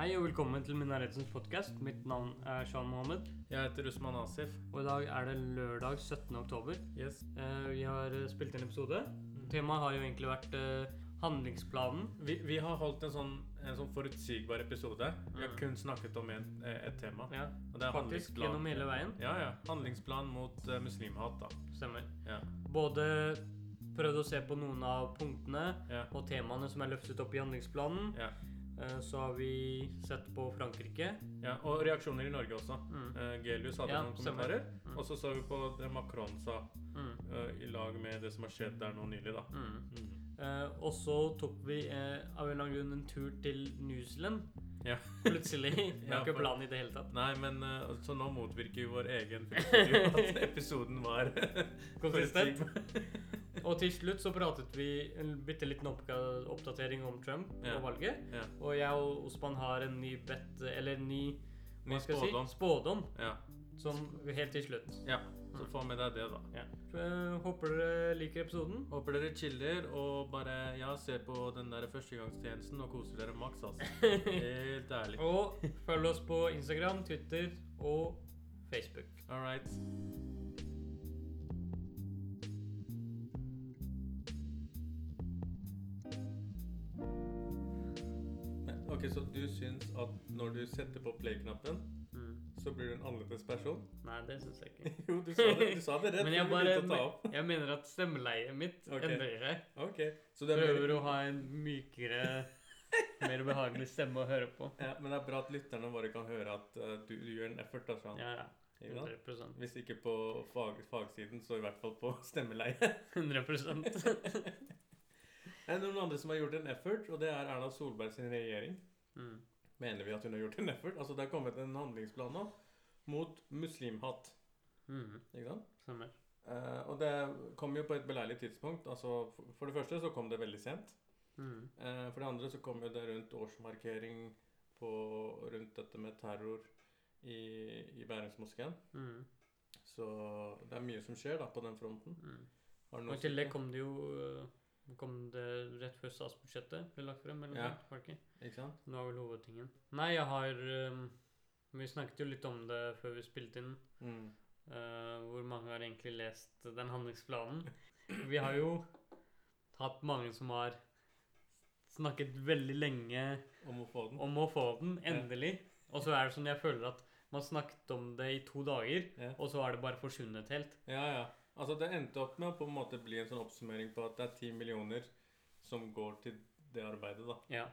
Hei og velkommen til Minaretsens podkast. Mitt navn er Shan Mohammed. Jeg heter Usman Asif. Og i dag er det lørdag 17. oktober. Yes. Eh, vi har eh, spilt inn episode. Temaet har jo egentlig vært eh, handlingsplanen. Vi, vi har holdt en sånn, en sånn forutsigbar episode. Vi har Mm. kun snakket om en, eh, et tema. Ja, Og det er faktisk gjennom hele veien. Ja, ja. Handlingsplan mot uh, muslimhat, da. Stemmer. Ja. Både prøvd å se på noen av punktene Ja. og temaene som er løftet opp i handlingsplanen. Ja. Eh, så har vi sett på Frankrike. ja. Og reaksjoner i Norge også. Mm. Eh, Gelius hadde Ja, noen kommentarer. Mm. Og så så vi på det Macron sa, Mm. eh, i lag med det som har skjedd der nå nylig, da. Mm. Mm. Eh, og så tok vi eh, av en eller annen grunn en tur til New Zealand. Ja. Plutselig. Vi har ikke plan i det hele tatt. Nei, men uh, så nå motvirker jo vår egen film at episoden var Konsistent. Og til slutt så pratet vi en bitte liten oppdatering om Trump Ja. og valget. Ja. Og jeg og Osman har en ny bet, eller en ny, Ny spådom. Si? spådom. Ja. Som helt til slutt. ja. Så få med deg det, da. Ja. Håper dere liker episoden. Håper dere chiller og bare ja, ser på den der førstegangstjenesten og koser dere maks, altså. Helt ærlig. Og følg oss på Instagram, Twitter og Facebook. All right. Ok, Så du syns at når du setter på play-knappen, Mm. så blir du en annerledes person? Nei, det syns jeg ikke. Jo, du sa det, du sa det rett Men jeg, bare, opp. jeg mener at stemmeleiet mitt okay. endrer seg. Ok, så det er Prøver mer, å ha en mykere, mer behagelig stemme å høre på. ja, Men det er bra at lytterne våre kan høre at uh, du, du gjør en effort. Altså. Ja, ja. 100%. Hvis ikke på fag, fagsiden, så i hvert fall på stemmeleie. 100 Det er noen andre som har gjort en effort, og det er Erna Solberg sin regjering. Mm. Mener vi at hun har gjort en effort? Altså Det er kommet en handlingsplan nå mot muslimhat. Mm. Ikke sant? Stemmer. Eh, og det kom jo på et beleilig tidspunkt. Altså For for det første så kom det veldig sent. Mm. Eh, for det andre så kom jo det rundt årsmarkering på, rundt dette med terror i, i Bærumsmoskeen. Mm. Så det er mye som skjer da på den fronten. Mm. Har Og i tillegg kom det jo øh, Kom det rett før statsbudsjettet ble lagt frem? eller Ja. noe det ikke? Ikke sant? Det var vel hovedtingen. Nei, jeg har um, Vi snakket jo litt om det før vi spilte inn. Mm. Uh, hvor mange har egentlig lest den handlingsplanen. Vi har jo hatt mange som har snakket veldig lenge Om å få den. om å få den, endelig. Og så er det sånn jeg føler at man snakket om det i to dager, Ja. og så har det bare forsvunnet helt. Ja, ja. Altså Det endte opp med å på en måte bli en sånn oppsummering på at det er ti millioner som går til det arbeidet, da. Ja.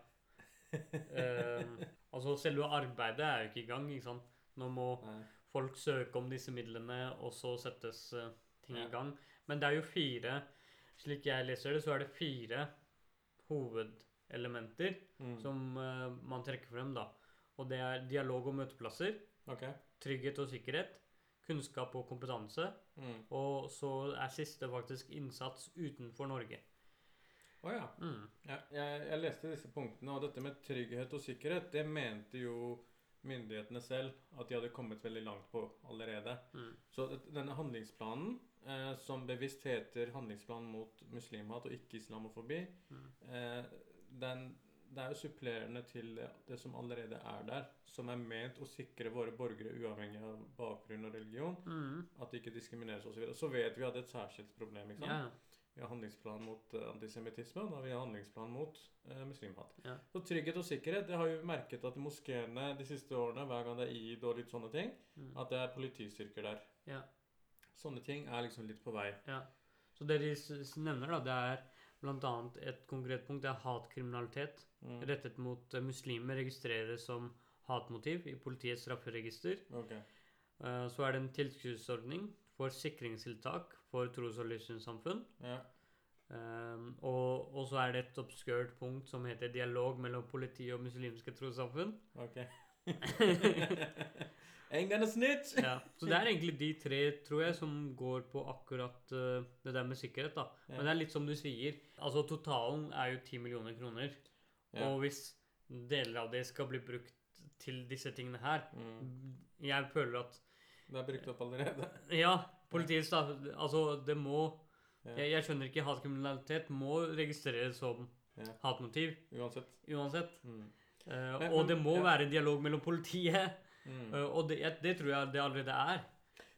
Ehm, altså selve arbeidet er jo ikke i gang, ikke sant. Nå må Nei. folk søke om disse midlene, og så settes eh, ting Ja. i gang. Men det er jo fire Slik jeg leser det, så er det fire hovedelementer Mm. som eh, man trekker frem, da. Og det er dialog og møteplasser, okay. trygghet og sikkerhet, kunnskap og kompetanse, Mm. og så er siste faktisk innsats utenfor Norge. Å ja. Mm. ja jeg, jeg leste disse punktene, og dette med trygghet og sikkerhet, det mente jo myndighetene selv at de hadde kommet veldig langt på allerede. Mm. Så denne handlingsplanen, eh, som bevisst heter 'Handlingsplan mot muslimhat og ikke-islamofobi', Mm. eh, den, det er jo supplerende til det, som allerede er der, som er ment å sikre våre borgere, uavhengig av bakgrunn og religion, Mm. at de ikke diskrimineres osv. Så, videre. så vet vi at det er et særskilt problem. ikke sant? Yeah. Vi har handlingsplan mot uh, antisemittisme, og da har vi handlingsplan mot eh, muslimhat. Ja. Så trygghet og sikkerhet, det har jo merket at moskeene de siste årene, hver gang det er id og litt sånne ting, Mm. at det er politistyrker der. ja. Sånne ting er liksom litt på vei. Ja. Så det de nevner, da, det er bl.a. et konkret punkt, er hatkriminalitet Mm. rettet mot eh, muslimer registreres som hatmotiv i politiets strafferegister. Ok. Eh, Så er det en tilskuddsordning for sikringstiltak for tros- og livssynssamfunn. Ja. Um, og, og så er det et obskurt punkt som heter 'dialog mellom politi og muslimske trossamfunn'. Ok. Ain't gonna snitch! Ja. Så det er egentlig de tre, tror jeg, som går på akkurat uh, det der med sikkerhet. da. Men det er litt som du sier. Altså Totalen er jo 10 millioner kroner. Og hvis deler av det skal bli brukt til disse tingene her Mm. Jeg føler at Det er brukt opp allerede. Ja, politiet da, Altså, det må Ja. jeg, jeg skjønner ikke hatkriminalitet må registreres som Ja. hatmotiv Uansett. uansett. Mm. Uh, Men- og men- det må ja. være dialog mellom politiet. Mm. eh, og det, det tror jeg det allerede er.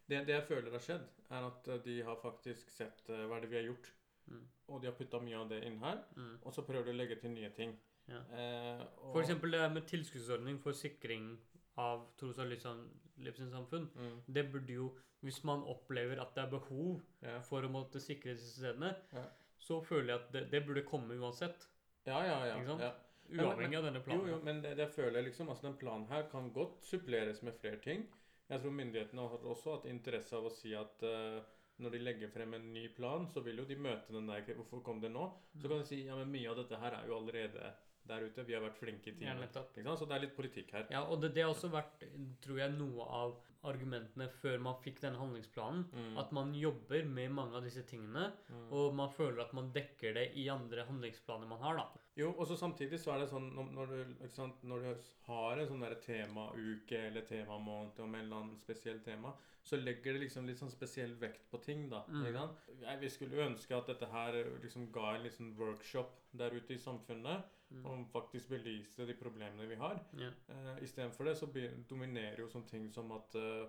Det, det jeg føler har skjedd, er at eh, de har faktisk sett eh, hva er det vi har gjort. Mm. Og de har putta mye av det inn her, Mm. og så prøver de å legge til nye ting. Ja. Eh, For eksempel det med tilskuddsordning for sikring av tros- og livssynssamfunn. mm, Det burde jo, hvis man opplever at det er behov ja. for å måtte sikre disse stedene, Ja. så føler jeg at det, det burde komme uansett. ja, ja, ja. Ja. Uavhengig av denne planen. jo, jo, men det, det føler jeg liksom Altså, den planen her kan godt suppleres med flere ting. Jeg tror myndighetene har også hatt interesse av å si at uh, når de legger frem en ny plan, så vil jo de møte den der Hvorfor kom det nå? Så kan de si ja, men mye av dette her er jo allerede der ute. Vi har vært flinke i Ja. Ikke sant? Så det er litt politikk her. Ja, og det, det har også vært, tror jeg, noe av argumentene før man fikk denne handlingsplanen. Mm. At man jobber med mange av disse tingene, Mm. og man føler at man dekker det i andre handlingsplaner man har, da. Jo, og så samtidig så er det sånn når, du, sant, når du har en sånn der temauke eller temamåned om en eller annen spesiell tema, så legger det liksom litt sånn spesiell vekt på ting, da. Mm. Ikke sant? Jeg, vi skulle ønske at dette her liksom ga en liksom workshop der ute i samfunnet Mm. om faktisk belyse de problemene vi har. Yeah. Uh, Istedenfor det så dominerer jo sånne ting som at uh,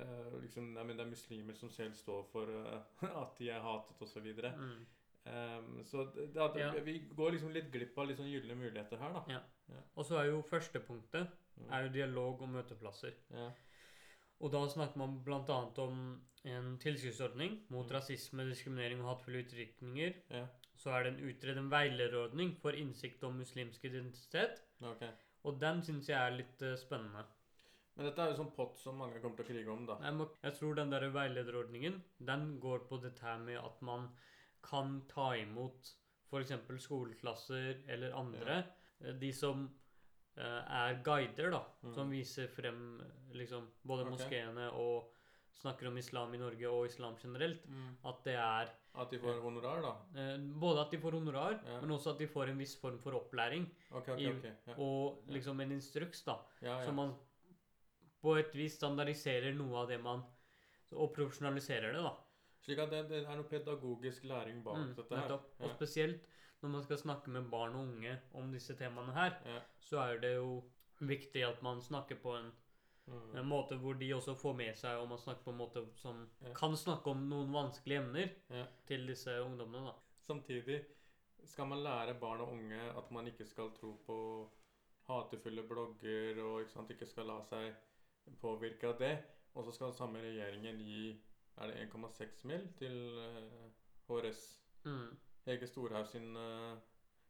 uh, liksom, nei, men det er muslimer som selv står for uh, at de er hatet, osv. Så, Mm. Um, så det, det, at Ja. vi går liksom litt glipp av litt sånn gylne muligheter her, da. Og så er jo første punktet Mm. er jo dialog og møteplasser. Ja. Og da snakker man bl.a. om en tilskuddsordning mot Mm. rasisme, diskriminering og hatefulle uttrykninger. Ja. Så er det en utredet veilederordning for innsikt om muslimsk identitet. Okay. Og den syns jeg er litt uh, spennende. Men dette er jo sånn pott som mange kommer til å krige om, da. Jeg, må, jeg tror den der veilederordningen den går på dette her med at man kan ta imot f.eks. skoleklasser eller andre. Ja. De som uh, er guider, da. Mm. Som viser frem eh, liksom både okay. moskeene og snakker om islam i Norge og islam generelt. At det er At de får honorar, da. eh, både at de får honorar, Ja. men også at de får en viss form for opplæring. Okay, okay, I-. Ja. Og liksom en instruks, da. Så ja. man på et vis standardiserer noe av det man Og profesjonaliserer det, da. Slik at det, det er noe pedagogisk læring bak Mm, dette her. nettopp. Og spesielt når man skal snakke med barn og unge om disse temaene her, Ja. så er det jo viktig at man snakker på en, Mm. en måte hvor de også får med seg, og man snakker på en måte som Ja. kan snakke om noen vanskelige emner Ja. til disse ungdommene, da. Samtidig skal man lære barn og unge at man ikke skal tro på hatefulle blogger og ikke, sant, ikke skal la seg påvirke av det. Og så skal samme regjeringen gi er det 1,6 mil til eh, HRS. Mm. Hege Storhaug sin eh,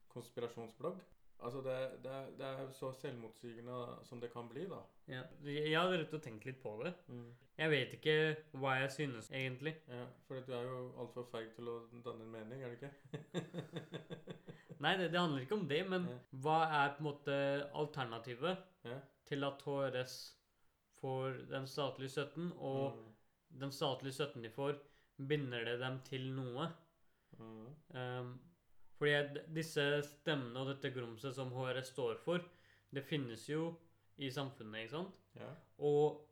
konspirasjonsblogg. Altså det, det, det er så selvmotsigende som det kan bli, da. Ja. Jeg hadde rett og tenkt litt på det. Mm. Jeg vet ikke hva jeg synes, egentlig. Ja, For du er jo altfor feig til å danne en mening, er du ikke? Nei, det, det handler ikke om det, men Ja. hva er på en måte alternativet Ja. til at HRS får den statlige støtten, og Mm. Den statlige støtten de får, binder det dem til noe? Mm. Um, fordi disse stemmene og dette grumset som HRS står for, det finnes jo i samfunnet, ikke sant? Ja. Og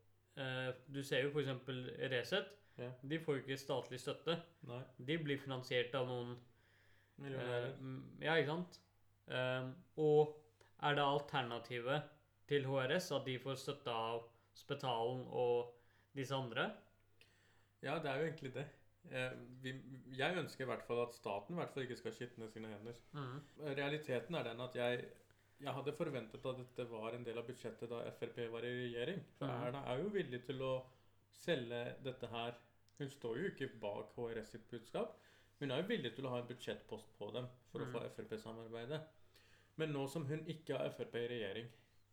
uh, du ser jo f.eks. Resett. Ja. De får jo ikke statlig støtte. Nei. De blir finansiert av noen Millionærer. Mm, ja, ikke sant? Um, og er det alternativet til HRS at de får støtte av Spetalen og disse andre? Ja, det er jo egentlig det. Eh, vi, jeg ønsker i hvert fall at staten i hvert fall ikke skal skitne sine hender. Mm. Realiteten er den at jeg, jeg hadde forventet at dette var en del av budsjettet da Frp var i regjering. For mm. Erna er jo villig til å selge dette her. Hun står jo ikke bak HRS sitt budskap. Hun er jo villig til å ha en budsjettpost på dem for å Mhm. få Frp-samarbeidet. Men nå som hun ikke har Frp i regjering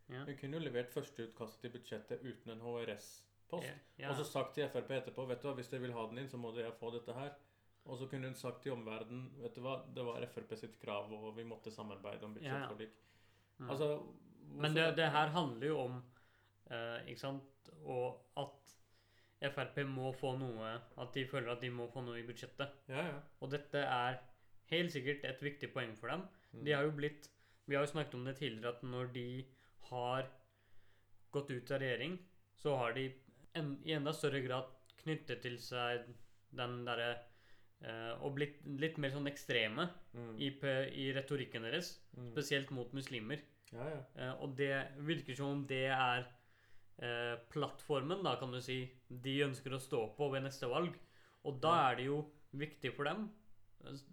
Ja. Hun kunne jo levert førsteutkastet til budsjettet uten en HRS-post. Ja, ja. Og så sagt til Frp etterpå vet du hva, hvis dere vil ha den inn, så må dere få dette her. Og så kunne hun sagt til omverdenen vet du hva, det var Frp sitt krav, og vi måtte samarbeide om Ja, ja. budsjettforlik. Mm. Altså Men det, det her handler jo om eh, Ikke sant? Og at Frp må få noe At de føler at de må få noe i budsjettet. Ja, ja. Og dette er helt sikkert et viktig poeng for dem. Mm. De har jo blitt Vi har jo snakket om det tidligere at når de har gått ut av regjering, så har de en, i enda større grad knyttet til seg den derre eh, Og blitt litt mer sånn ekstreme mm. i, i retorikken deres, Mm. spesielt mot muslimer. Ja, ja. Eh, og det virker som om det er eh, plattformen, da, kan du si, de ønsker å stå på ved neste valg. Og da er det jo viktig for dem.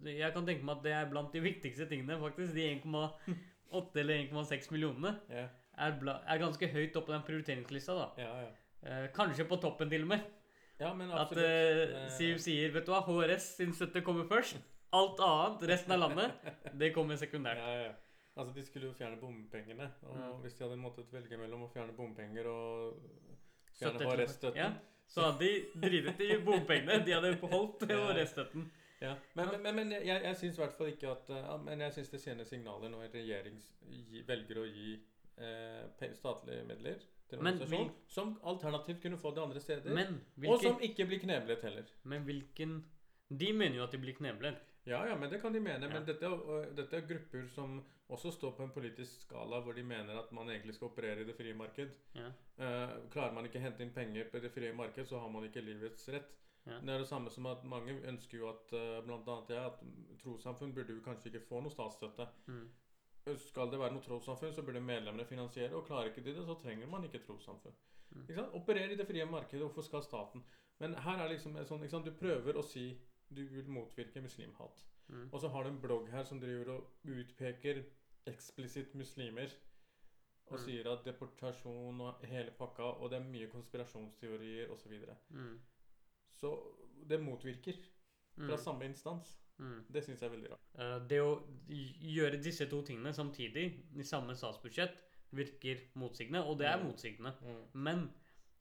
Jeg kan tenke meg at det er blant de viktigste tingene, faktisk. De 1,8 eller 1,6 millionene Ja, er, er ganske høyt oppe på den prioriteringslista, da. ja. ja. Eh, kanskje på toppen, til og med. ja men absolutt. At Eh, Siv sier vet du hva, HRS sin støtte kommer først. Alt annet, resten av landet, det kommer sekundært. Ja, ja. Altså, De skulle jo fjerne bompengene. Og ja. hvis de hadde måttet velge mellom å fjerne bompenger og fjerne HRS-støtten Ja, så hadde de dritet i bompengene. De hadde beholdt. HRS-støtten. Ja, men, men, men, jeg, jeg syns i hvert fall ikke at eh, ja, Men jeg syns det sender signaler når en regjering velger å gi eh, statlige midler til en Men organisasjon som alternativt kunne få det andre steder. Men og som ikke blir kneblet heller. men hvilken De mener jo at de blir kneblet. Ja, ja, men det kan de mene. Ja. Men dette, dette er grupper som også står på en politisk skala hvor de mener at man egentlig skal operere i det frie marked. Ja. Eh, klarer man ikke å hente inn penger på det frie marked, så har man ikke livets rett. Ja. Det er det samme som at mange ønsker jo at blant annet jeg, at trossamfunn burde jo kanskje ikke få noe statsstøtte. Mm. Skal det være noe trossamfunn, så burde medlemmene finansiere. Og klarer ikke de det, så trenger man ikke trossamfunn. Mm. Ikke? Operer i det frie markedet. Hvorfor skal staten? Men her er liksom sånn? Du prøver å si du vil motvirke muslimhat. Mm. Og så har du en blogg her som driver og utpeker eksplisitt muslimer. Og Mm. sier at deportasjon og hele pakka, og det er mye konspirasjonsteorier osv. Så, videre. Mm. så det motvirker fra Mm. samme instans. Mm. Det syns jeg er veldig rart. Eh, Det å gjøre disse to tingene samtidig i samme statsbudsjett virker motsigende, og det er Mm. motsigende. Men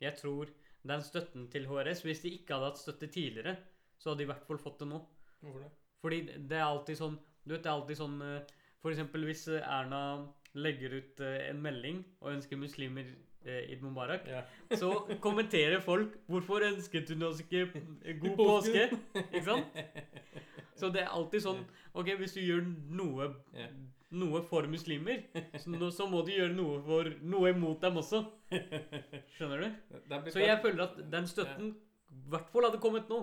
jeg tror den støtten til HRS Hvis de ikke hadde hatt støtte tidligere, så hadde de i hvert fall fått det nå. Hvorfor det? Fordi det er alltid sånn Du vet, det er alltid sånn F.eks. For eksempel hvis eh, Erna legger ut eh, en melding og ønsker muslimer eh, Eid Mubarak, Ja. så kommenterer folk 'Hvorfor ønsket hun oss ikke god påske?' Ikke sant? Så det er alltid sånn Ok, hvis du gjør noe noe for muslimer, så, så må du gjøre noe for noe imot dem også. Skjønner du? Så jeg føler at den støtten i hvert fall hadde kommet nå.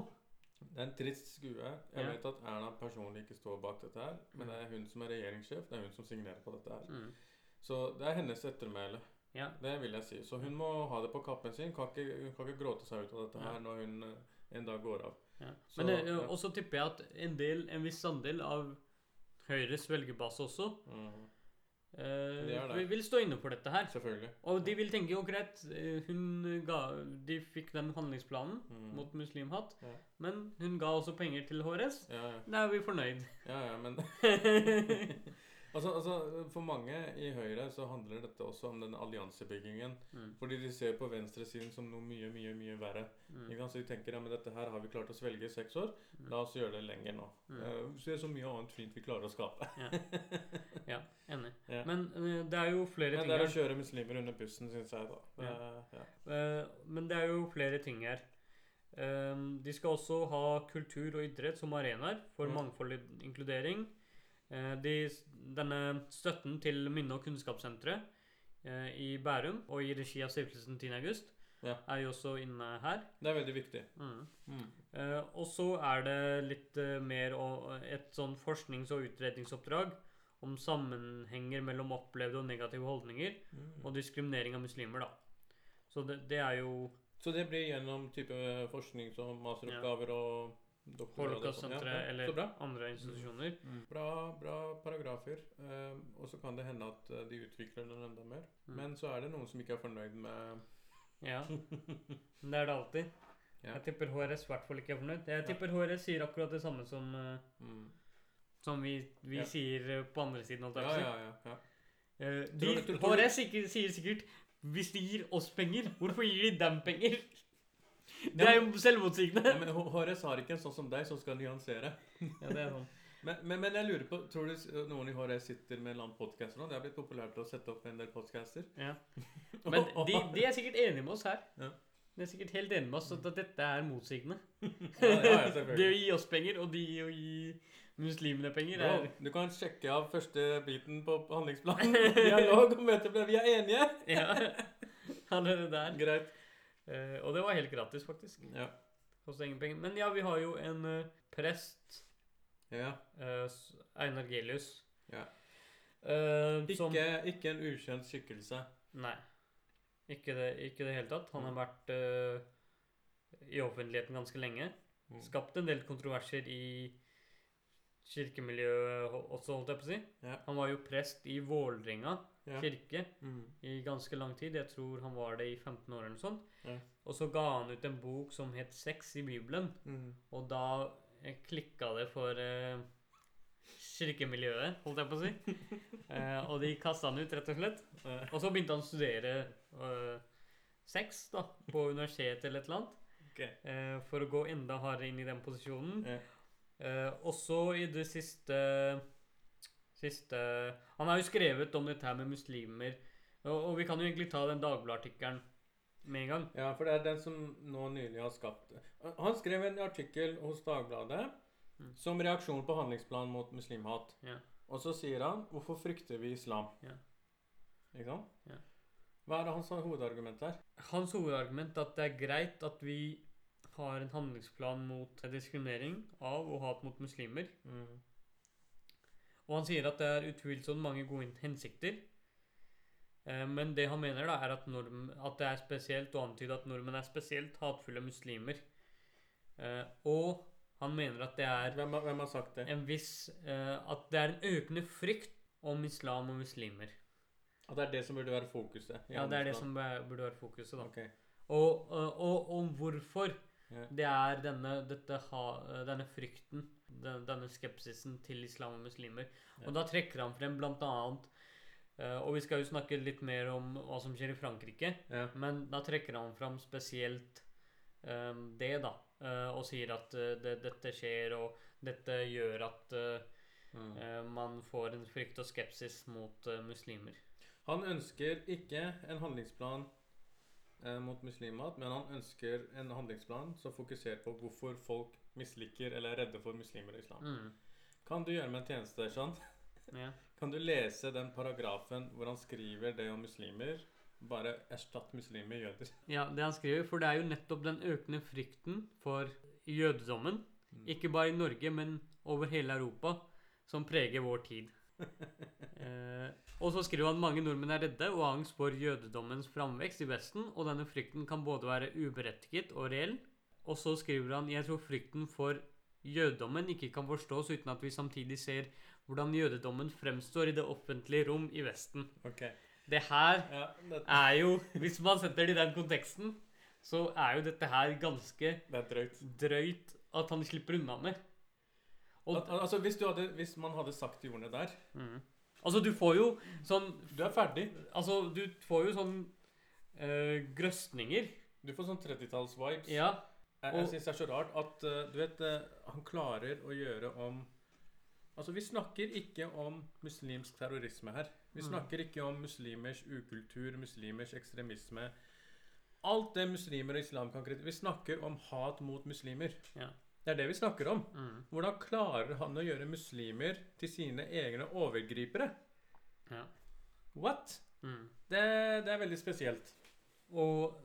Det er en trist skue. Jeg vet at Erna personlig ikke står bak dette her, men det er hun som er regjeringssjef. Det er hun som signerer på dette her. Mm. Så det er hennes ettermæle. Ja. Det vil jeg si. Så hun må ha det på kappen sin. Kan ikke, hun kan ikke gråte seg ut av dette her når hun eh, en dag går av. Ja. Så, Men eh, ja. også tipper jeg at en del, en viss andel av Høyres velgerbase også Mhm. eh, Det det. vil- stå inne for dette her. Selvfølgelig. Og de vil tenke jo greit, eh, hun ga De fikk den handlingsplanen Mhm. mot muslimhat, Ja. men hun ga også penger til HRS. Ja, ja. Da er vi fornøyd. ja, ja men altså, altså, For mange i Høyre så handler dette også om den alliansebyggingen. Mm. Fordi de ser på venstresiden som noe mye, mye mye verre. Mm. Så de tenker ja, men dette her har vi klart å svelge i seks år. Mm. La oss gjøre det lenger nå. Mm. det se så mye annet fint vi klarer å skape. Ja, enig. Ja. Men eh, det er jo flere ting ting det er å kjøre muslimer under bussen, syns jeg, da. Det, ja. Eh, Men det er jo flere ting her. Eh, De skal også ha kultur og idrett som arenaer for Mm. mangfold og inkludering. Eh, De, denne støtten til Minne- og kunnskapssenteret eh, i Bærum og i regi av Stiftelsen 10. august Ja. er jo også inne her. Det er veldig viktig. Mm. Mm. Eh, og så er det litt eh, mer et sånn forsknings- og utredningsoppdrag om sammenhenger mellom opplevde og negative holdninger Mm. og diskriminering av muslimer, da. Så det, det er jo Så det blir gjennom type forsknings- og masteroppgaver og og. Holocaust-senteret Ja, ja. eller andre institusjoner. Bra, bra paragrafer. Eh, og så kan det hende at eh, de utvikler den enda mer. Mm. Men så er det noen som ikke er fornøyd med Ja. Det er det alltid. Ja. Jeg tipper HRS i hvert fall ikke er fornøyd. Jeg tipper HRS sier akkurat det samme som, eh, mm. som vi, vi sier eh, på andre siden. jeg Ja, ja, ja. ja. Eh, De, Tror- tror- tror du- HRS sier sikkert hvis de gir oss penger, hvorfor gir de dem penger? Det er jo selvmotsigende. Ja, men HRS har ikke en sånn som deg som skal nyansere. Ja, det er sånn. Men, men, men jeg lurer på, tror du noen i HRS sitter med en eller annen podcast nå? Det er blitt populært å sette opp en del podcaster. Ja. Men de, de er sikkert enige med oss her. Ja. De er sikkert helt enige med oss at dette er motsigende. Ja, ja, det å gi oss penger, og de å gi muslimene penger, Bro, er du kan sjekke av første biten på handlingsplanen. Dialog og møteblad. Vi er enige! Ja, allerede der. Greit. Eh, og det var helt gratis, faktisk. Ja. Kostet ingen penger. Men ja, vi har jo en eh, prest, ja. eh, Einar Gelius, Ja. ikke, som Ikke, en ukjent skikkelse. Nei. Ikke det, i det hele tatt. Han har vært eh, i offentligheten ganske lenge. Mm. Skapt en del kontroverser i kirkemiljøet også, holdt jeg på å si. Ja. Han var jo prest i Vålerenga Ja. kirke Mm. i ganske lang tid. Jeg tror han var det i 15 år eller noe sånt. Ja. Og så ga han ut en bok som het Sex i Bibelen. Mm. Og da eh, klikka det for eh, kirkemiljøet, holdt jeg på å si. Eh, og de kasta han ut, rett og slett. Og så begynte han å studere eh, sex da, på universitetet eller et eller annet. Okay. eh, for å gå enda hardere inn i den posisjonen. Ja. Eh, også i det siste Siste Han har jo skrevet om dette her med muslimer. Og, og vi kan jo egentlig ta den Dagbladet-artikkelen med en gang. Ja, for det er den som nå nylig har skapt Han skrev en artikkel hos Dagbladet Mm. som reaksjon på handlingsplanen mot muslimhat. Ja. Og så sier han 'Hvorfor frykter vi islam?' Ja. Ikke sant? Ja. Hva er hans hovedargument her? Hans hovedargument er at det er greit at vi har en handlingsplan mot diskriminering av og hat mot muslimer. Mm. Og han sier at det er utvilsomt mange gode hensikter. Eh, Men det han mener, da, er at, norm, at det er spesielt å antyde at nordmenn er spesielt hatefulle muslimer. Eh, Og han mener at det er Hvem, hvem har sagt det? en viss eh, At det er en økende frykt om islam og muslimer. At det er det som burde være fokuset? Ja, det er det som burde være fokuset, da. Okay. Og, og, hvorfor yeah. det er denne, dette denne frykten, den, denne skepsisen til islam og muslimer. Og da trekker han frem blant annet Uh, Og vi skal jo snakke litt mer om hva som skjer i Frankrike, Ja. men da trekker han fram spesielt um, det, da. Uh, og sier at uh, det, dette skjer, og dette gjør at Mm. man får en frykt og skepsis mot muslimer. Han ønsker ikke en handlingsplan mot muslimer, men han ønsker en handlingsplan som fokuserer på hvorfor folk misliker eller er redde for muslimer og islam. Mm. Kan du gjøre meg en tjeneste, Shan? Ja. Kan du lese den paragrafen hvor han skriver det om muslimer? Bare erstatt muslimer med jøder. ja, det han skriver, for det er jo nettopp den økende frykten for jødedommen, Mm. ikke bare i Norge, men over hele Europa, som preger vår tid. Eh, og så skriver han mange nordmenn er redde og har angst for jødedommens framvekst i Vesten, og denne frykten kan både være uberettiget og reell. Og så skriver han jeg tror frykten for jødedommen ikke kan forstås uten at vi samtidig ser hvordan jødedommen fremstår i det offentlige rom i Vesten. Okay. Det her Ja, er jo Hvis man setter det i den konteksten, så er jo dette her ganske det drøyt. drøyt at han slipper unna med. Og, Al altså, hvis, du hadde, hvis man hadde sagt de ordene der mm. Altså, du får jo sånn Du er ferdig. Altså, du får jo sånn øh, grøsninger. Du får sånn 30-talls-vibes. Ja. Jeg, jeg syns det er så rart at eh, du vet, eh, han klarer å gjøre om Altså, vi snakker ikke om muslimsk terrorisme her. Vi Mm. snakker ikke om muslimers ukultur, muslimers ekstremisme. Alt det muslimer og islam kan kritisere. Vi snakker om hat mot muslimer. Ja. Det er det vi snakker om. Mm. Hvordan klarer han å gjøre muslimer til sine egne overgripere? Ja. What? Mm. Det, det er veldig spesielt. Og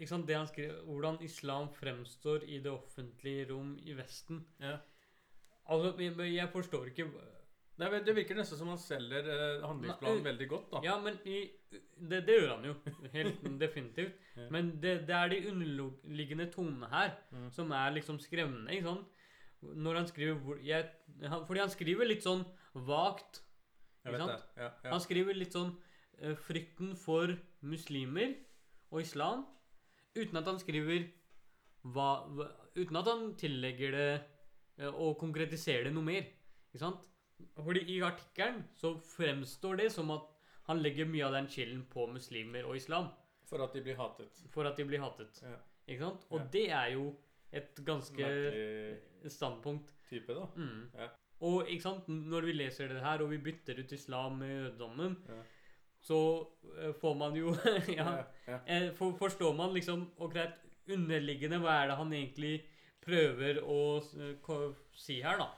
det han skriver Hvordan islam fremstår i det offentlige rom i Vesten. Ja. Altså, jeg, jeg forstår ikke Det, er, det virker nesten som han selger eh, handlingsplanen Nei, veldig godt, da. Ja, men i, det, det gjør han jo. Helt definitivt. Ja. Men det, det er de underliggende tonene her Mm. som er liksom skremmende. ikke sant? Når han skriver jeg, han, Fordi han skriver litt sånn vagt. Ikke sant? Ja, ja. Han skriver litt sånn eh, frykten for muslimer og islam, uten at han skriver hva, hva Uten at han tillegger det eh, og konkretiserer det noe mer. Ikke sant? Fordi i artikkelen så fremstår det som at han legger mye av den chillen på muslimer og islam For at de blir hatet. for at de blir hatet. Ja. Ikke sant? Og Ja. det er jo et ganske Merkelig standpunkt. type, da. Mm. Ja. Og ikke sant, når vi leser det her, og vi bytter ut islam med jødedommen, Ja. Så eh, får man jo ja, Ja, ja. eh, for, Forstår man liksom og greit underliggende hva er det han egentlig prøver å eh, si her, da?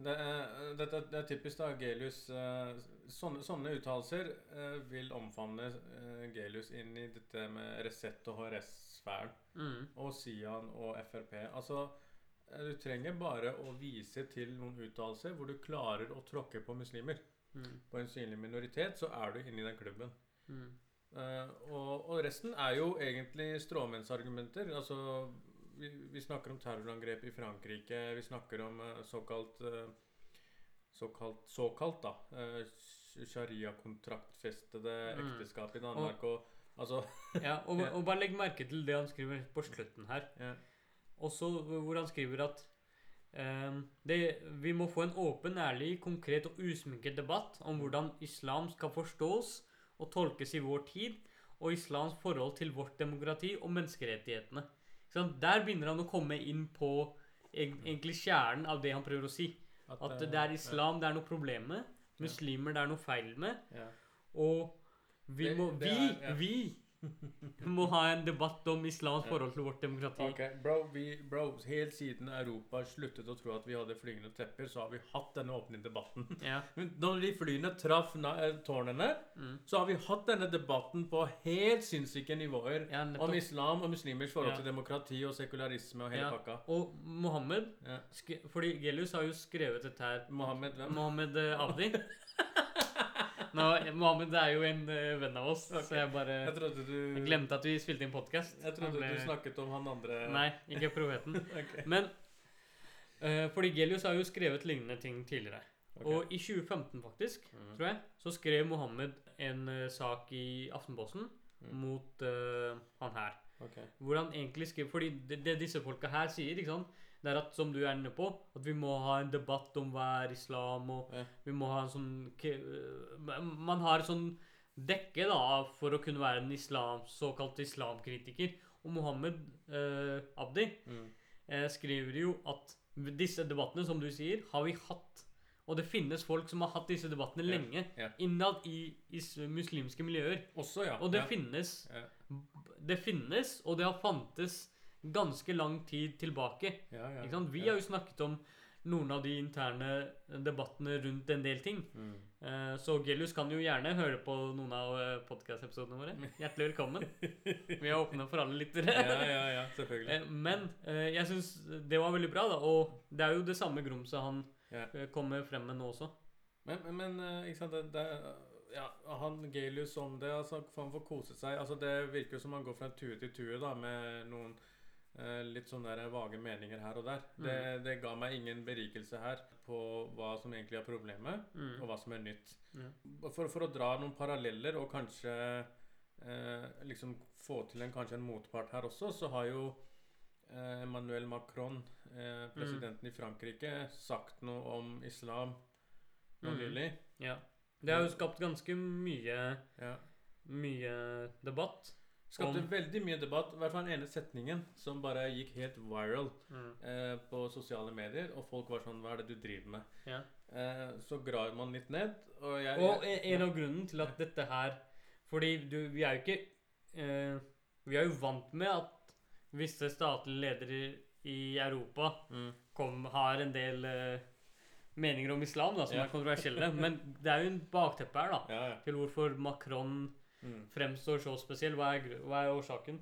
Det, er, dette, det er typisk da Gelius Sånne, sånne uttalelser vil omfavne Gelius inn i dette med Resett og HRS-sfæren. Mm. Og Sian og Frp. Altså Du trenger bare å vise til noen uttalelser hvor du klarer å tråkke på muslimer. Mm. På en synlig minoritet, så er du inne i den klubben. Mm. Uh, og, og resten er jo egentlig stråmennsargumenter. Altså, vi, vi snakker om terrorangrep i Frankrike. Vi snakker om uh, såkalt uh, Såkalt, såkalt da. Uh, Sharia-kontraktfestede Mm. ekteskap i Danmark og Altså Ja, og, og bare legg merke til det han skriver på slutten her. ja. Også hvor han skriver at det, vi må få en åpen, ærlig, konkret og usminket debatt om hvordan islam skal forstås og tolkes i vår tid, og islams forhold til vårt demokrati og menneskerettighetene. Der begynner han å komme inn på egentlig kjernen av det han prøver å si. At at det er islam det er noe problem med, muslimer det er noe feil med, Ja. og vi må Vi! Vi! må ha en debatt om islams forhold til vårt demokrati. Okay, bro, vi, bro, helt siden Europa sluttet å tro at vi hadde flygende tepper, så har vi hatt denne åpne debatten. Ja. Når de flyene traff eh, tårnene, Mm. så har vi hatt denne debatten på helt sinnssyke nivåer. Ja, Om islam og muslimers forhold Ja. til demokrati og sekularisme og hele pakka. Og Mohammed Fordi Gelius har jo skrevet dette her Mohammed? Mohammed eh, Abdi. Nå, Mohammed er jo en eh, venn av oss, okay. så jeg bare Jeg du jeg glemte at vi spilte inn podkast. Jeg trodde du snakket om han andre Nei, ikke profeten. okay. Men uh, fordi Gelius har jo skrevet lignende ting tidligere. Okay. Og i 2015, faktisk, mm. tror jeg, så skrev Mohammed en uh, sak i Aftenposten Mm. mot uh, han her. Hvor han egentlig skrev Fordi det, det disse folka her sier, ikke sant det er at, som du er inne på, at vi må ha en debatt om hva er islam, og Ja. vi må ha en sånn øh, Man har en sånn dekke da for å kunne være en islam, såkalt islamkritiker. Og Mohammed eh, Abdi Mm. eh, skriver jo at disse debattene, som du sier, har vi hatt. Og det finnes folk som har hatt disse debattene Ja, lenge ja. innad i, i, muslimske miljøer. Også, ja. Og det ja. finnes. Det finnes, og det har fantes ganske lang tid tilbake. Ja, ja? Vi har jo snakket om noen av de interne debattene rundt en del ting. Mm. Uh, Så Gelius kan jo gjerne høre på noen av podkast-episodene våre. Hjertelig velkommen. Vi er åpne for alle lyttere. Ja, ja, ja, selvfølgelig. Eh, Men uh, jeg syns det var veldig bra, da. Og det er jo det samme grumset han eh, kommer frem med nå også. Men, men, eh, ikke sant, det, det, ja, han Gellius om det, altså, han får kose seg. Altså, det virker jo som han går fra tue til tue da, med noen eh, litt sånne der vage meninger her og der. Det, det ga meg ingen berikelse her på hva som egentlig er problemet, Mm. og hva som er nytt. Ja. For, for å dra noen paralleller og kanskje eh, liksom få til en, kanskje en motpart her også, så har jo eh, Emmanuel Macron, eh, presidenten i Frankrike, sagt noe om islam nå Mm. nylig. Ja. Det har jo skapt ganske mye, Ja. mye debatt. Skapte veldig mye debatt. I hvert fall den ene setningen som bare gikk helt viral Mm. eh, på sosiale medier. Og folk var sånn Hva er det du driver med? Ja. Eh, så graver man litt ned. Og jeg, Og jeg- en av grunnen til at dette her Fordi du, vi er jo ikke eh, Vi er jo vant med at visse statlige ledere i Europa mm, kom, har en del eh, meninger om islam da, som Ja. er kontroversielle. Men det er jo en bakteppe her da, ja. til hvorfor Macron Mm. fremstår så spesiell. Hva er, hva er årsaken?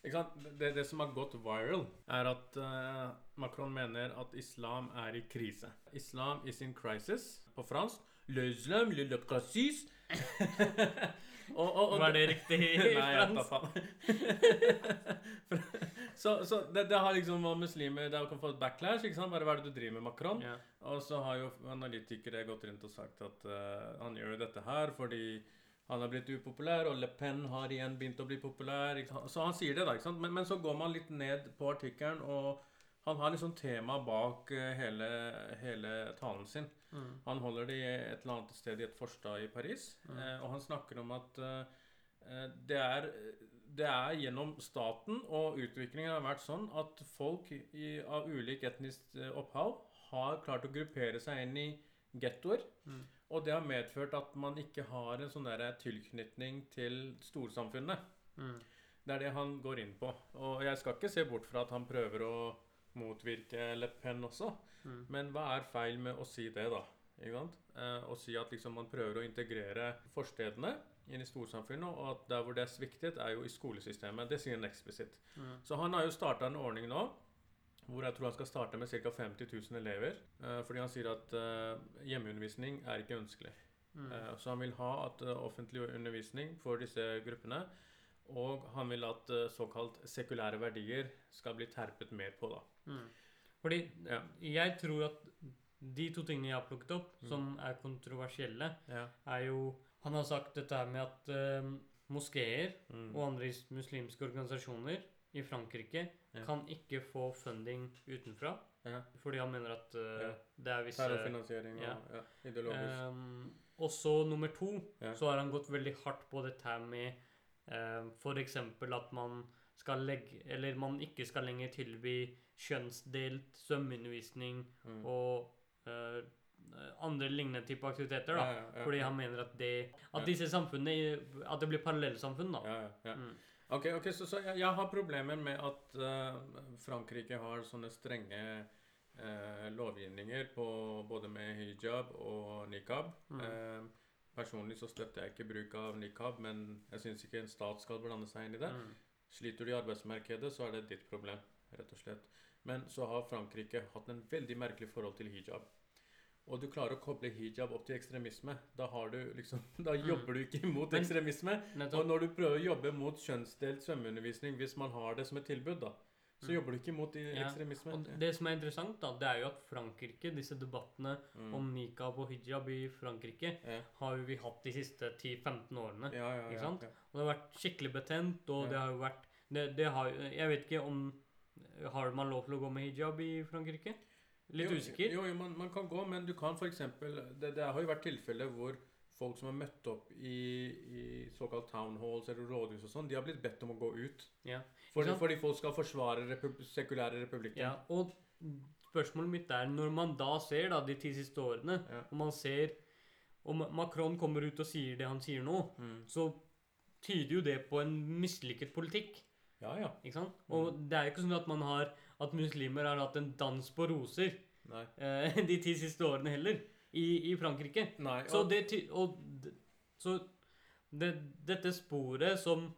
Det, det som har gått viral, er at uh, Macron mener at islam er i krise. Islam is in crisis. På fransk Le islam, le, le crisis. og, og, og, Var det riktig tar fransk? så så det, det har liksom muslimer Det har et backlash. ikke sant? Bare hva er det du driver med, Macron? Yeah. Og så har jo analytikere gått rundt og sagt at uh, han gjør jo dette her fordi han har blitt upopulær, og Le Pen har igjen begynt å bli populær. Så han sier det, da. ikke sant? Men, men så går man litt ned på artikkelen, og han har liksom tema bak eh, hele, hele talen sin. Mm. Han holder det i et eller annet sted i et forstad i Paris, Mm. eh, og han snakker om at eh, det er det er gjennom staten og utviklingen har vært sånn at folk i, av ulik etnisk opphav har klart å gruppere seg inn i gettoer. Mm. Og det har medført at man ikke har en sånn der tilknytning til storsamfunnet. Mm. Det er det han går inn på. Og jeg skal ikke se bort fra at han prøver å motvirke Le Pen også. Mm. Men hva er feil med å si det, da? Ikke sant? Eh, å si at liksom man prøver å integrere forstedene inn i storsamfunnet, og at der hvor det er sviktet, er jo i skolesystemet. Det sier han eksplisitt. Mm. Så han har jo starta en ordning nå hvor jeg tror han skal starte med ca. 50 000 elever. eh, fordi han sier at eh, hjemmeundervisning er ikke ønskelig. Mm. Eh, Så han vil ha at offentlig undervisning for disse gruppene. Og han vil at såkalt sekulære verdier skal bli terpet mer på. da. Mm. Fordi Ja. jeg tror at de to tingene jeg har plukket opp, Mm. som er kontroversielle, Ja. er jo Han har sagt dette her med at uh, moskeer Mm. og andre muslimske organisasjoner i Frankrike Ja. kan ikke få funding utenfra. Ja. Fordi han mener at uh, det er visse Terrorfinansiering og ja. ja, ideologisk. Um, og så nummer to, så har han gått veldig hardt på dette her med um, f.eks. at man skal legge Eller man ikke skal lenger tilby kjønnsdelt svømmeundervisning Mm. og uh, andre lignende type aktiviteter. da. Ja, ja, ja, Fordi han mener at det At disse samfunnene At det blir parallellsamfunn, da. Ja, ja, ja. Mm. Ok, ok, så, så jeg, jeg har problemer med at uh, Frankrike har sånne strenge uh, lovgivninger på både med hijab og nikab. Mm. Uh, personlig så støtter jeg ikke bruk av nikab, men jeg syns ikke en stat skal blande seg inn i det. Mm. Sliter du i arbeidsmarkedet, så er det ditt problem, rett og slett. Men så har Frankrike hatt en veldig merkelig forhold til hijab. Og du klarer å koble hijab opp til ekstremisme. Da, har du liksom, da Mm. jobber du ikke mot Men- ekstremisme. Og når du prøver å jobbe mot kjønnsdelt svømmeundervisning, hvis man har det som et tilbud, da, så Mm. jobber du ikke mot ekstremisme. Ja, det som er interessant, da, det er jo at Frankrike, disse debattene Mm. om nikab og hijab i Frankrike, ja. har jo vi hatt de siste 10-15 årene. Ja, Ikke sant? Og det har vært skikkelig betent, og det har jo vært det, det har, Jeg vet ikke om Har man lov til å gå med hijab i Frankrike? Litt jo, usikker. Jo, jo man, man kan gå, men du kan f.eks. Det, det har jo vært tilfeller hvor folk som har møtt opp i, i såkalt town halls eller rådhus og sånn, de har blitt bedt om å gå ut. Ja. Fordi, fordi folk skal forsvare repub sekulære republikken. Ja, og spørsmålet mitt er når man da ser da de ti siste årene, Ja. og man ser Om Macron kommer ut og sier det han sier nå, Mm. så tyder jo det på en mislykket politikk. ja, ja. Ikke sant? Og det er jo ikke sånn at man har At muslimer har hatt en dans på roser eh, de ti siste årene heller, i, i Frankrike. Nei Så det Og så det, dette sporet som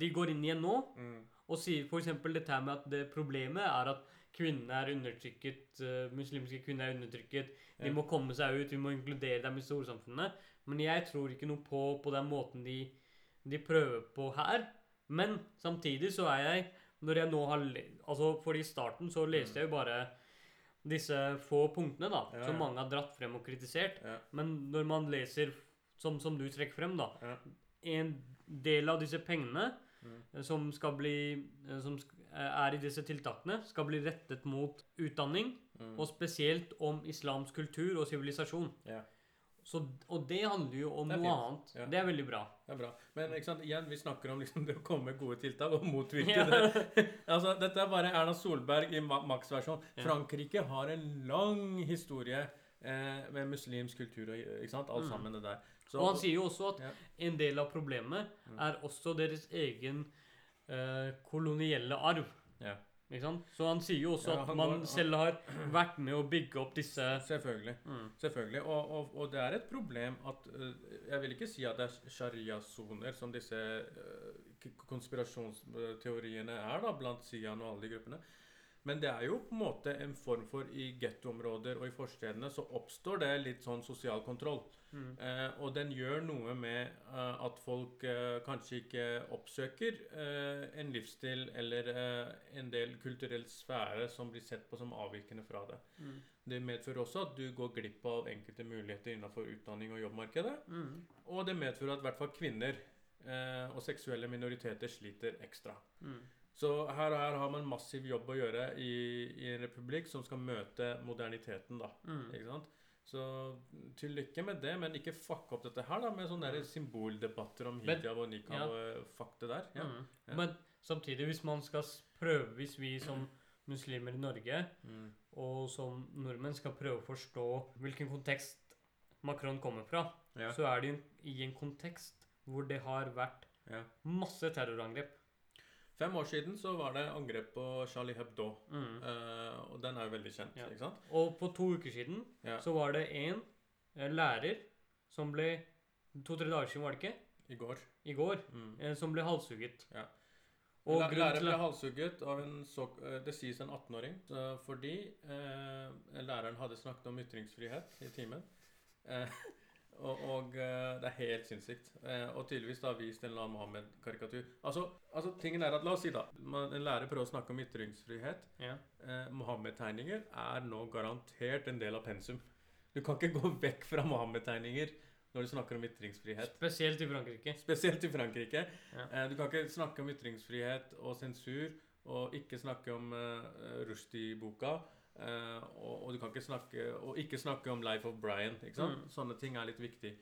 de går inn igjen nå, mm. og sier f.eks. dette her med at det problemet er at kvinnene er undertrykket, uh, muslimske kvinner er undertrykket, de må komme seg ut, vi må inkludere dem i storsamfunnet. Men jeg tror ikke noe på, på den måten de, de prøver på her. Men samtidig så er jeg Når jeg nå har Altså, for i starten så leste jeg jo bare disse få punktene, da, Ja, som mange har dratt frem og kritisert. Ja. Men når man leser, som, som du trekker frem, da Ja. En del av disse pengene Mm. som skal bli eh, Som eh, er i disse tiltakene, skal bli rettet mot utdanning, Mm. og spesielt om islamsk kultur og sivilisasjon. Ja. Så, og det handler jo om noe annet. Ja. Det er veldig bra. Det er bra. Men igjen, vi snakker om liksom det å komme med gode tiltak og motvirke Ja. det. altså, dette er bare Erna Solberg i ma- maksversjon. Frankrike har en lang historie eh, med muslimsk kultur og ikke sant, alt Mm. sammen det der. Så, Og han sier jo også at Ja. en del av problemet Mm. er også deres egen eh, kolonielle arv. Ikke sant? Så han sier jo også Ja, at man går- selv har vært med å bygge opp disse Selvfølgelig. mm. Selvfølgelig. Og, og, og det er et problem at eh, Jeg vil ikke si at det er sharia-soner som disse eh, konspirasjonsteoriene er da, blant Sian og alle de gruppene. Men det er jo på en måte en form for I gettoområder og i forstedene så oppstår det litt sånn sosial kontroll. Mm. Eh, og den gjør noe med eh, at folk eh, kanskje ikke oppsøker eh, en livsstil eller en del kulturell sfære som blir sett på som avvikende fra det. Mm. Det medfører også at du går glipp av enkelte muligheter innenfor utdanning og jobbmarkedet. Mm. Og det medfører at i hvert fall kvinner eh, og seksuelle minoriteter sliter ekstra. Mm. Så her, her har man massiv jobb å gjøre i, i en republikk som skal møte moderniteten, da. Mm. Ikke sant? Så til lykke med det, men ikke fuck opp dette her da med sånne mm. symboldebatter om hijab og nikab ja. og fuck det der. Ja. Mm. Ja. Men samtidig, hvis man skal prøve Hvis vi som muslimer i Norge Mm. og som nordmenn skal prøve å forstå hvilken kontekst Macron kommer fra, så er det i en kontekst hvor det har vært masse terrorangrep. Fem år siden så var det angrep på Charlie Hebdo. Mm. Uh, og den er jo veldig kjent. Ja. ikke sant? Og på to uker siden Ja. så var det en eh, lærer som ble To-tre dager siden, var det ikke? I går. I går. Mm. Eh, som ble halshugget. Ja. Og La- lærer ble halshugget av en så, eh, det sies en 18-åring fordi eh, læreren hadde snakket om ytringsfrihet i timen. Eh, og og eh, det er helt sinnssykt. Eh, og tydeligvis da vist en eller annen Mohammed-karikatur. Altså, altså, tingen er at, La oss si da en lærer prøver å snakke om ytringsfrihet. ja. Eh, Mohammed-tegninger er nå garantert en del av pensum. Du kan ikke gå vekk fra Mohammed-tegninger når du snakker om ytringsfrihet. Spesielt i Frankrike. Spesielt i Frankrike. Ja. Eh, du kan ikke snakke om ytringsfrihet og sensur, og ikke snakke om eh, Rushdie-boka. Eh, og, og du kan ikke snakke Og ikke snakke om Life of Brian. Ikke? Mm. Sånne ting er litt viktig.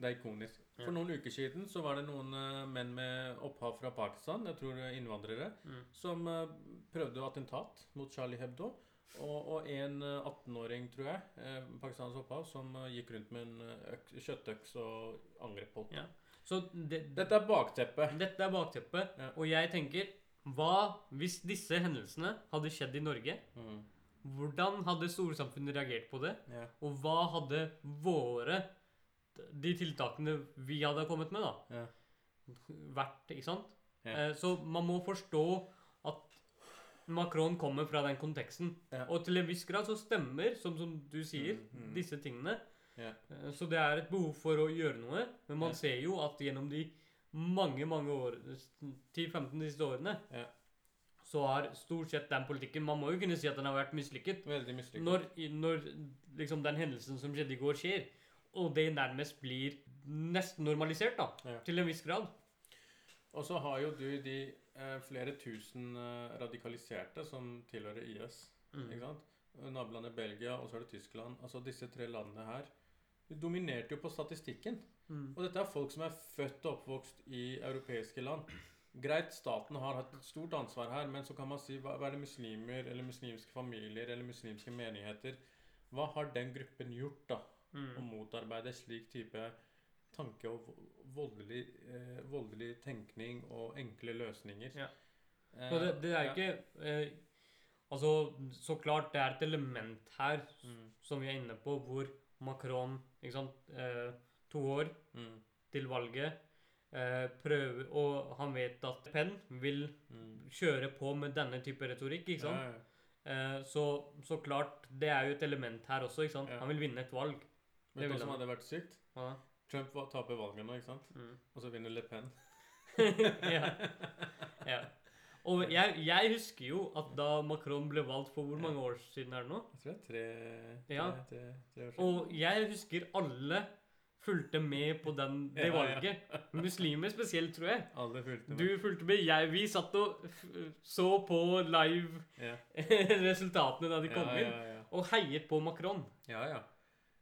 Det er ikonisk. Ja. For noen uker siden så var det noen uh, menn med opphav fra Pakistan, jeg tror eh, innvandrere, Mm. som uh, prøvde attentat mot Charlie Hebdo. Og, og en eh, 18-åring, tror jeg, eh, pakistansk opphav, som gikk rundt med en kjøttøks og angrep på. Ja. Så det, Dette er bakteppet. dette er bakteppet. Ja. Og jeg tenker Hva hvis disse hendelsene hadde skjedd i Norge? Mm. Hvordan hadde storsamfunnet reagert på det? Ja. Og hva hadde våre De tiltakene vi hadde kommet med, da, Ja. vært? Ikke sant? Ja. Eh, Så man må forstå at Macron kommer fra den konteksten. Og til en viss grad så stemmer, som, som du sier, Mm, mm. disse tingene. Ja. Eh, Så det er et behov for å gjøre noe. Men man ser jo at gjennom de mange, mange år 10-15 siste årene Ja. Så har stort sett den politikken Man må jo kunne si at den har vært mislykket. Veldig mislykket. Når, når liksom den hendelsen som skjedde i går, skjer, og det nærmest blir nesten normalisert, da, Ja. til en viss grad Og så har jo du de eh, flere tusen eh, radikaliserte som tilhører IS. Mm. Ikke sant? Nabolandet Belgia, og så er det Tyskland. Altså Disse tre landene her de dominerte jo på statistikken. Mm. Og dette er folk som er født og oppvokst i europeiske land. Greit, staten har hatt et stort ansvar her, men så kan man si hva, hva er det muslimer eller muslimske familier eller muslimske menigheter Hva har den gruppen gjort, da? Å Mm. motarbeide slik type tanke og voldelig, eh, voldelig tenkning og enkle løsninger. Ja. Eh, Så det, det er ikke eh, Altså, så klart det er et element her Mm, som vi er inne på, hvor Macron, ikke sant, eh, to år mm, til valget prøver Og han vet at Penn vil mm. kjøre på med denne type retorikk, ikke sant? Ja, ja. Eh, så, så klart, det er jo et element her også, ikke sant? Ja. Han vil vinne et valg. Vet du hva som hadde vært sykt? Ja. Trump taper valget nå, ikke sant? Mm. Og så vinner Le Pen. ja. ja. Og jeg, jeg husker jo at da Macron ble valgt for hvor mange år siden er det nå? Jeg tror det er tre, tre, tre, tre år siden. Og jeg husker alle fulgte med på den, det Ja, ja. valget. Muslimer spesielt, tror jeg. Alle fulgte med. Du fulgte med. Jeg, vi satt og så på live Ja. resultatene da de kom inn, ja, ja. og heiet på Macron. Ja, ja.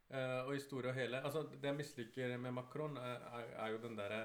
Uh, og i store og hele Altså, det jeg misliker med Macron, er, er, er jo den derre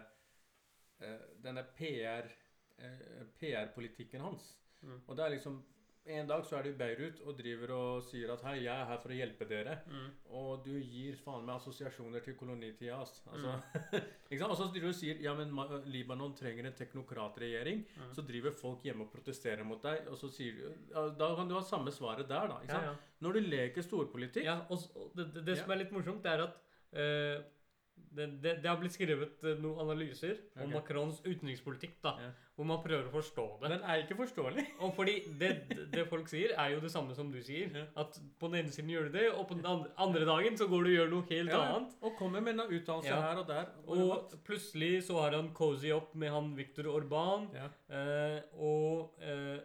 uh, Denne PR eh, PR-politikken hans. Mm. Og det er liksom En dag så er du i Beirut og driver og sier at 'hei, jeg er her for å hjelpe dere'. Mm. Og du gir faen meg assosiasjoner til kolonitida. Altså, Mm. Og så driver du og sier ja, men Libanon trenger en teknokratregjering. Mm. Så driver folk hjemme og protesterer mot deg, og så sier du ja, Da kan du ha samme svaret der, da. Ja, sant? ja. Når du leker storpolitikk ja og, det, det, det som er litt morsomt, det er at eh, det, det, det har blitt skrevet eh, noen analyser om okay. Macrons utenrikspolitikk, da, Ja. hvor man prøver å forstå det. Den er ikke forståelig. Og fordi det, det folk sier, er jo det samme som du sier. Ja. At på den ene siden gjør du det, og på den andre, andre dagen så går du og gjør noe helt Ja, annet. Og kommer med en uttalelse her og der. Og plutselig så har han cozy opp med han Viktor Orban, eh, og eh,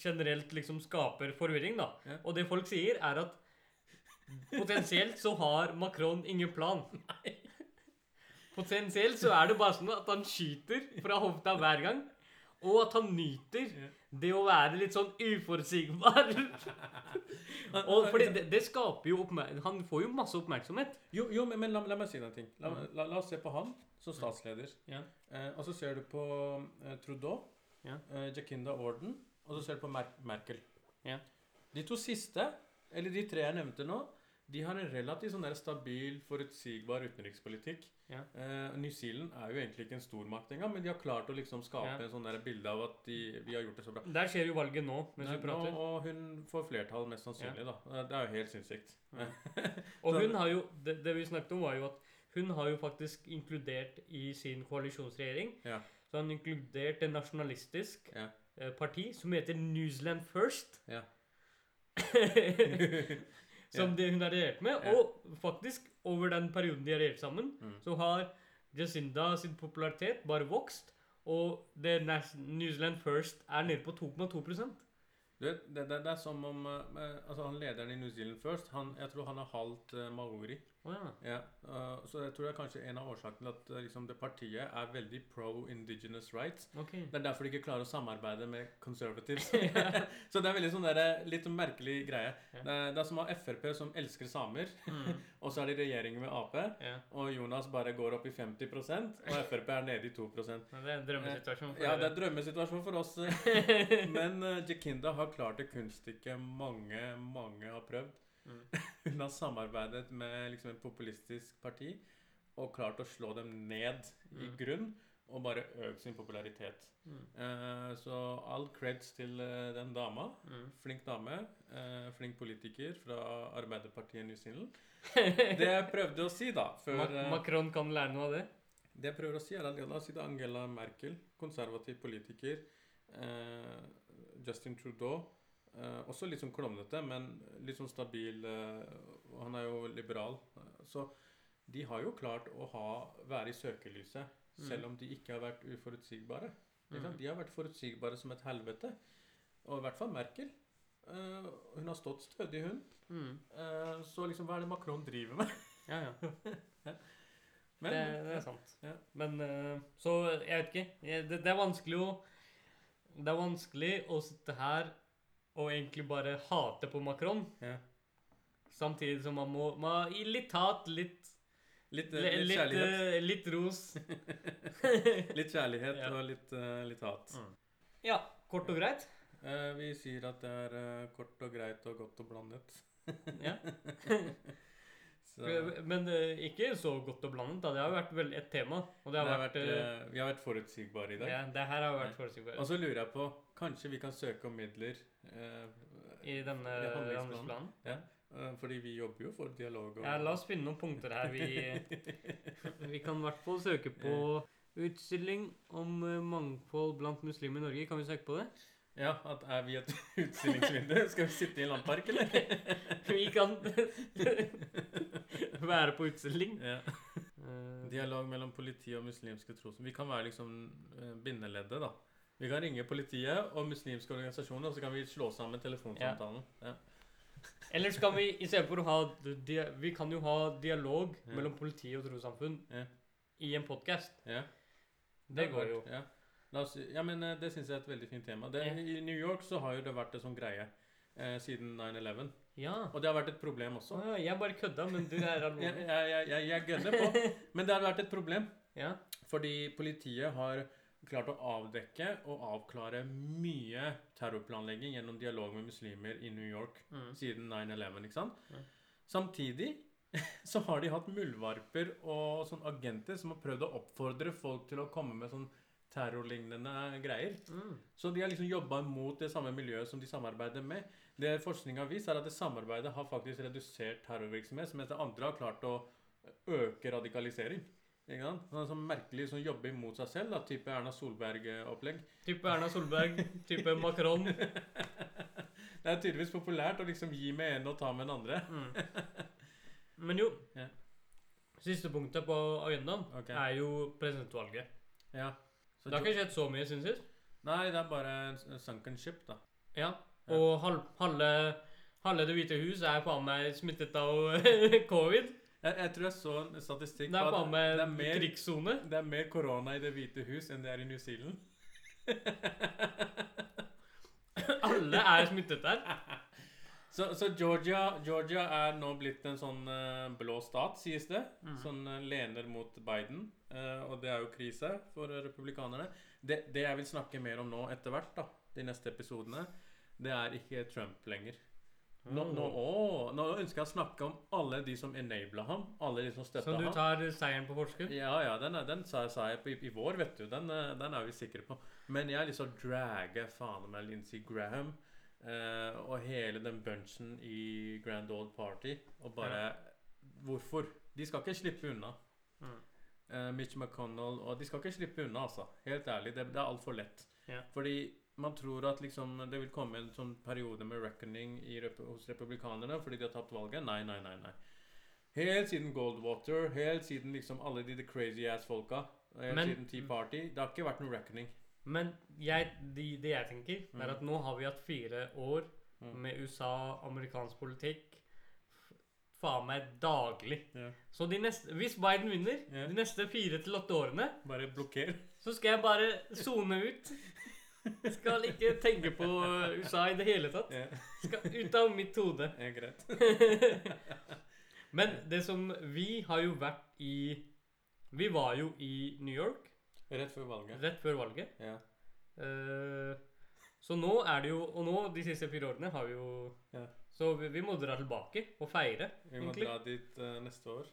generelt liksom skaper forvirring, da. Og det folk sier, er at potensielt så har Macron ingen plan. Potensielt så er det bare sånn at han skyter fra hofta hver gang. Og at han nyter det å være litt sånn uforutsigbar. og fordi det, det skaper jo oppmerksomhet Han får jo masse oppmerksomhet. Jo, jo men, men la, la meg si noe. ting. La, la, la oss se på han som statsleder. Ja. Eh, og så ser du på eh, Trudeau, Ja. eh, Jacinda Orden, og så ser du på Mer Merkel. Ja. De to siste, eller de tre jeg nevnte nå, de har en relativt sånn stabil, forutsigbar utenrikspolitikk. Ja. Eh, New Zealand er jo egentlig ikke en stormakt engang, men de har klart å liksom skape Ja. en sånn bilde av at de, vi har gjort det så bra. Der skjer jo valget nå, mens Nei, vi prater. nå- og hun får flertall, mest sannsynlig. da. Eh, Det er jo helt sinnssykt. Og hun har jo, det, det vi snakket om, var jo at hun har jo faktisk inkludert i sin koalisjonsregjering Ja. så han en nasjonalistisk Ja. eh, parti som heter Newsland First. Ja. som det hun har regjert med. Og faktisk, over den perioden de har regjert sammen, Mm. så har Jacinda sin popularitet bare vokst. Og det New Zealand First er nede på 2,2 Du vet, det, det, det er som om eh, Altså, han lederen i New Zealand First, han, jeg tror han er halvt eh, maori. Å ja. Ja, uh, så jeg tror det er kanskje en av årsakene til at eh, liksom, det partiet er veldig pro indigenous rights. Okay. Det er derfor de ikke klarer å samarbeide med conservatives. så det er veldig sånn der, litt merkelig greie. Ja. Det, er- det er som å ha Frp som elsker samer, Mm. og så er de regjering med Ap, Ja. og Jonas bare går opp i 50% og Frp er nede i 2 Men det er en drømmesituasjon. for Ja, det er drømmesituasjon for oss. Men uh, Jekinda har klart det kunststykket mange, mange har prøvd. Mm. Hun har samarbeidet med liksom, et populistisk parti og klart å slå dem ned i Mm. grunn og bare økt sin popularitet. Mm. Eh, så all creds til eh, den dama. Mm. Flink dame. eh, flink politiker fra Arbeiderpartiet New Zealand. Det jeg prøvde å si, da før Ma Macron kan lære noe av det. det jeg prøver å si, er at la oss si det Angela Merkel, konservativ politiker. Eh, Justin Trudeau, eh, også litt sånn klovnete, men litt sånn stabil. Eh, og han er jo liberal. Eh, så de har jo klart å ha, være i søkelyset, Mm. selv om de ikke har vært uforutsigbare. Mm. De har vært forutsigbare som et helvete. Og i hvert fall Merkel. Hun har stått stødig, hun. Mm. Så liksom, hva er det Macron driver med? Ja, ja. Men, det, det er sant. Ja. Men Så jeg vet ikke. Det, det er vanskelig å Det er vanskelig å sitte her og egentlig bare hate på Macron, Ja. samtidig som man må man, gi Litt hat, litt Litt, Litt, litt kjærlighet. eh, litt ros. Litt kjærlighet Ja. og litt, eh, litt hat. Mm. Ja, kort og greit. Uh, vi sier at det er kort og greit og godt og blandet. Ja. Så, Men ikke så godt og blandet. da. Det har jo vært vel et tema. Og det det har har vært, vært, vi har vært forutsigbare i dag. ja, Det her har vært forutsigbare. Og så lurer jeg på Kanskje vi kan søke om midler eh, i denne handlingsplanen. handlingsplanen. eh, Fordi vi jobber jo for dialog og Ja, la oss finne noen punkter her. Vi, vi kan i hvert fall søke på utstilling om eh, mangfold blant muslimer i Norge. Kan vi søke på det? Ja, at er vi et utstillingsvindu? Skal vi sitte i en landpark, eller? Vi kan være på utstilling. ja. Eh, Dialog mellom politi og muslimske trossamfunn. Vi kan være liksom bindeleddet, da. Vi kan ringe politiet og muslimske organisasjoner, og så kan vi slå sammen telefonsamtalen. Ja. så kan vi istedenfor å ha Vi kan jo ha dialog Ja. mellom politi og trossamfunn Ja. i en podkast. Ja. Det går jo. Ja, oss, ja men eh, det syns jeg er et veldig fint tema. Det, Ja. I New York så har jo det vært en sånn greie eh, siden 9-11. Ja. Og det har vært et problem også. Ja, jeg bare kødda, men du er alvorlig. jeg, jeg, jeg, jeg gønner på. Men det har vært et problem. Ja. Fordi politiet har klart å avdekke og avklare mye terrorplanlegging gjennom dialog med muslimer i New York Mm. siden 9-11. ikke sant? Samtidig så har de hatt muldvarper og sånn agenter som har prøvd å oppfordre folk til å komme med sånn terrorlignende greier. Mm. Så de har liksom jobba mot det samme miljøet som de samarbeider med. Det forskning har vist, er at det samarbeidet har faktisk redusert terrorvirksomhet, mens det andre har klart å øke radikalisering. Ikke sant? Sånn sånn merkelig sånn jobber imot seg selv, da, type Erna Solberg-opplegg. Type Erna Solberg, type Macron. Det er tydeligvis populært å liksom gi med en og ta med den andre. Mm. Men jo Ja. Siste punktet på agendaen okay. er jo presidentvalget. Ja. Så Det har ikke skjedd så mye siden sist. Nei, det er bare en sunken ship, da. Ja. Og halv, halve, halve Det hvite hus er faen meg smittet av covid. Jeg, jeg tror jeg så en statistikk Det er på at det er mer. Det er mer korona i Det hvite hus enn det er i New Zealand. Alle er smittet der. Så, så Georgia, Georgia er nå blitt en sånn uh, blå stat, sies det. Mm. Sånn uh, lener mot Biden. Uh, og det er jo krise for republikanerne. Det, det jeg vil snakke mer om nå etter hvert, da, de neste episodene, det er ikke Trump lenger. Nå, nå, å, nå ønsker jeg å snakke om alle de som enabla ham. Alle de som Så støtta du ham. tar seieren på forskudd? Ja, ja, den, den sa, sa jeg på, i, i vår, vet du. Den, eh, den er vi sikre på. Men jeg liksom dragger faen meg Lindsey Graham eh, og hele den bunchen i Grand Old Party og bare Hvorfor? De skal ikke slippe unna. Mm. eh, Mitch McConnell Og de skal ikke slippe unna, altså. Helt ærlig. Det, det er altfor lett. Ja. Fordi man tror at liksom det vil komme en sånn periode med reckoning i, hos republikanerne fordi de har tapt valget. Nei, nei, nei. nei. Helt siden Goldwater, helt siden liksom alle de, the crazy ass-folka, helt Men- siden Tea Party Det har ikke vært noen reckoning. Men jeg, de, det jeg tenker, Mm. er at nå har vi hatt fire år Mm. med USA, amerikansk politikk faen meg daglig. Yeah. Så de neste, hvis Biden vinner yeah. de neste fire til åtte årene, Bare blokker. så skal jeg bare sone ut. Skal ikke tenke på USA i det hele tatt. Skal ut av mitt hode. ja, greit. Men det som Vi har jo vært i Vi var jo i New York Rett før valget. rett før valget. Ja. Uh, så nå er det jo Og nå, de siste fire årene, har vi jo Ja. Så vi, vi må dra tilbake og feire, Vi må egentlig. dra dit uh, neste år.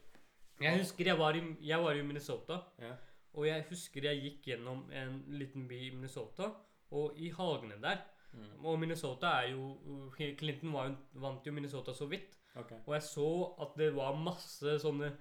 Jeg husker jeg var, i, jeg var i Minnesota, Ja. og jeg husker jeg gikk gjennom en liten by i Minnesota, og i hagene der Mm. Og Minnesota er jo Clinton var vant jo Minnesota så vidt. Okay. Og jeg så at det var masse sånne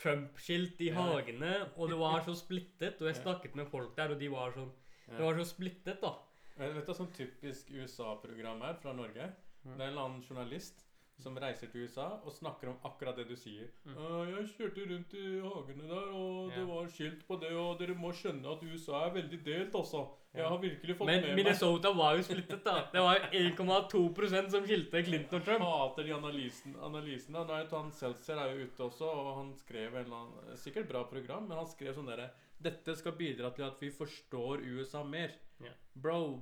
Trump-skilt i hagene, og det var så splittet. Og jeg snakket med folk der, og de var sånn. Det var så splittet, da. Vet du hva sånn typisk USA-program er fra Norge? Mm. Det er en eller annen journalist som reiser til USA og snakker om akkurat det du sier. Mm. Uh, 'Jeg kjørte rundt i hagene der, og det var skilt på det', 'og dere må skjønne at USA er veldig delt, altså'. Jeg har virkelig fått Men med Minnesota var jo splittet, da. Det var jo 1,2% som skilte Clinton og Trump. Jeg hater de analysen, analysene. Han Seltzer er jo ute også, og han skrev en eller annen Sikkert bra program, men han skrev sånn derre 'Dette skal bidra til at vi forstår USA mer'. Yeah. Bro,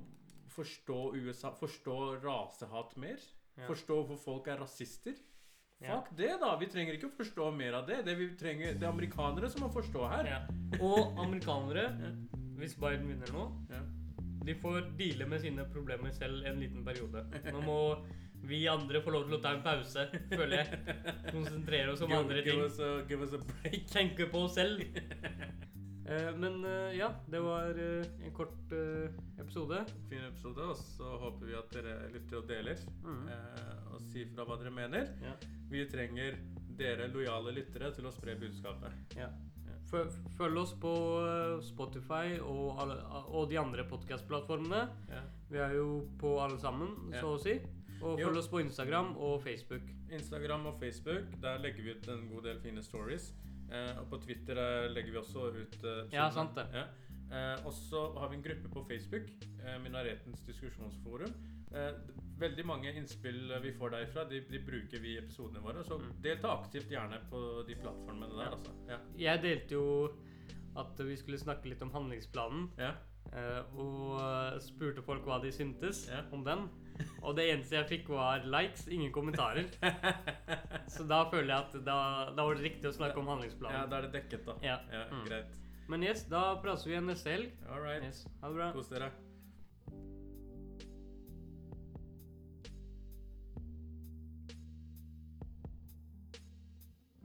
forstå USA Forstå rasehat mer? Ja. Forstå hvorfor folk er rasister? Ja. Fuck det, da! Vi trenger ikke å forstå mer av det. Det vi trenger, det er amerikanere som må forstå her. Ja. Og amerikanere, hvis Biden vinner nå, Ja. de får deale med sine problemer selv en liten periode. Nå må vi andre få lov til å ta en pause, føler jeg. Konsentrere oss om Give, andre give, ting. us a, give us a break. Tenke på oss selv. Eh, Men eh, ja, det var eh, en kort episode. Fin episode, og så håper vi at dere lytter og deler. Mm. Og sier fra hva dere mener. Ja. Vi trenger dere lojale lyttere til å spre budskapet. Ja. Følg oss på Spotify og, alle, og de andre podkastplattformene. Ja. Vi er jo på alle sammen, så å si. Og følg oss på Instagram og Facebook. Instagram og Facebook, der legger vi ut en god del fine stories. Eh, og på Twitter eh, legger vi også ut eh, Ja, sant det. Ja. Eh, og så har vi en gruppe på Facebook, eh, Minaretens diskusjonsforum. Eh, veldig mange innspill vi får derfra, de, de bruker vi i episodene våre. Så Mm. delta aktivt gjerne på de plattformene der, Ja. altså. Ja. Jeg delte jo at vi skulle snakke litt om handlingsplanen. Ja. eh, Og spurte folk hva de syntes om den. Og det eneste jeg fikk, var likes, ingen kommentarer. Så da føler jeg at da, da var det riktig å snakke om handlingsplanen. ja, da er det dekket, da. Ja. Ja, Mm. Greit. Men yes, da prates vi igjen neste helg. All right. Yes. Ha det bra. Kos dere.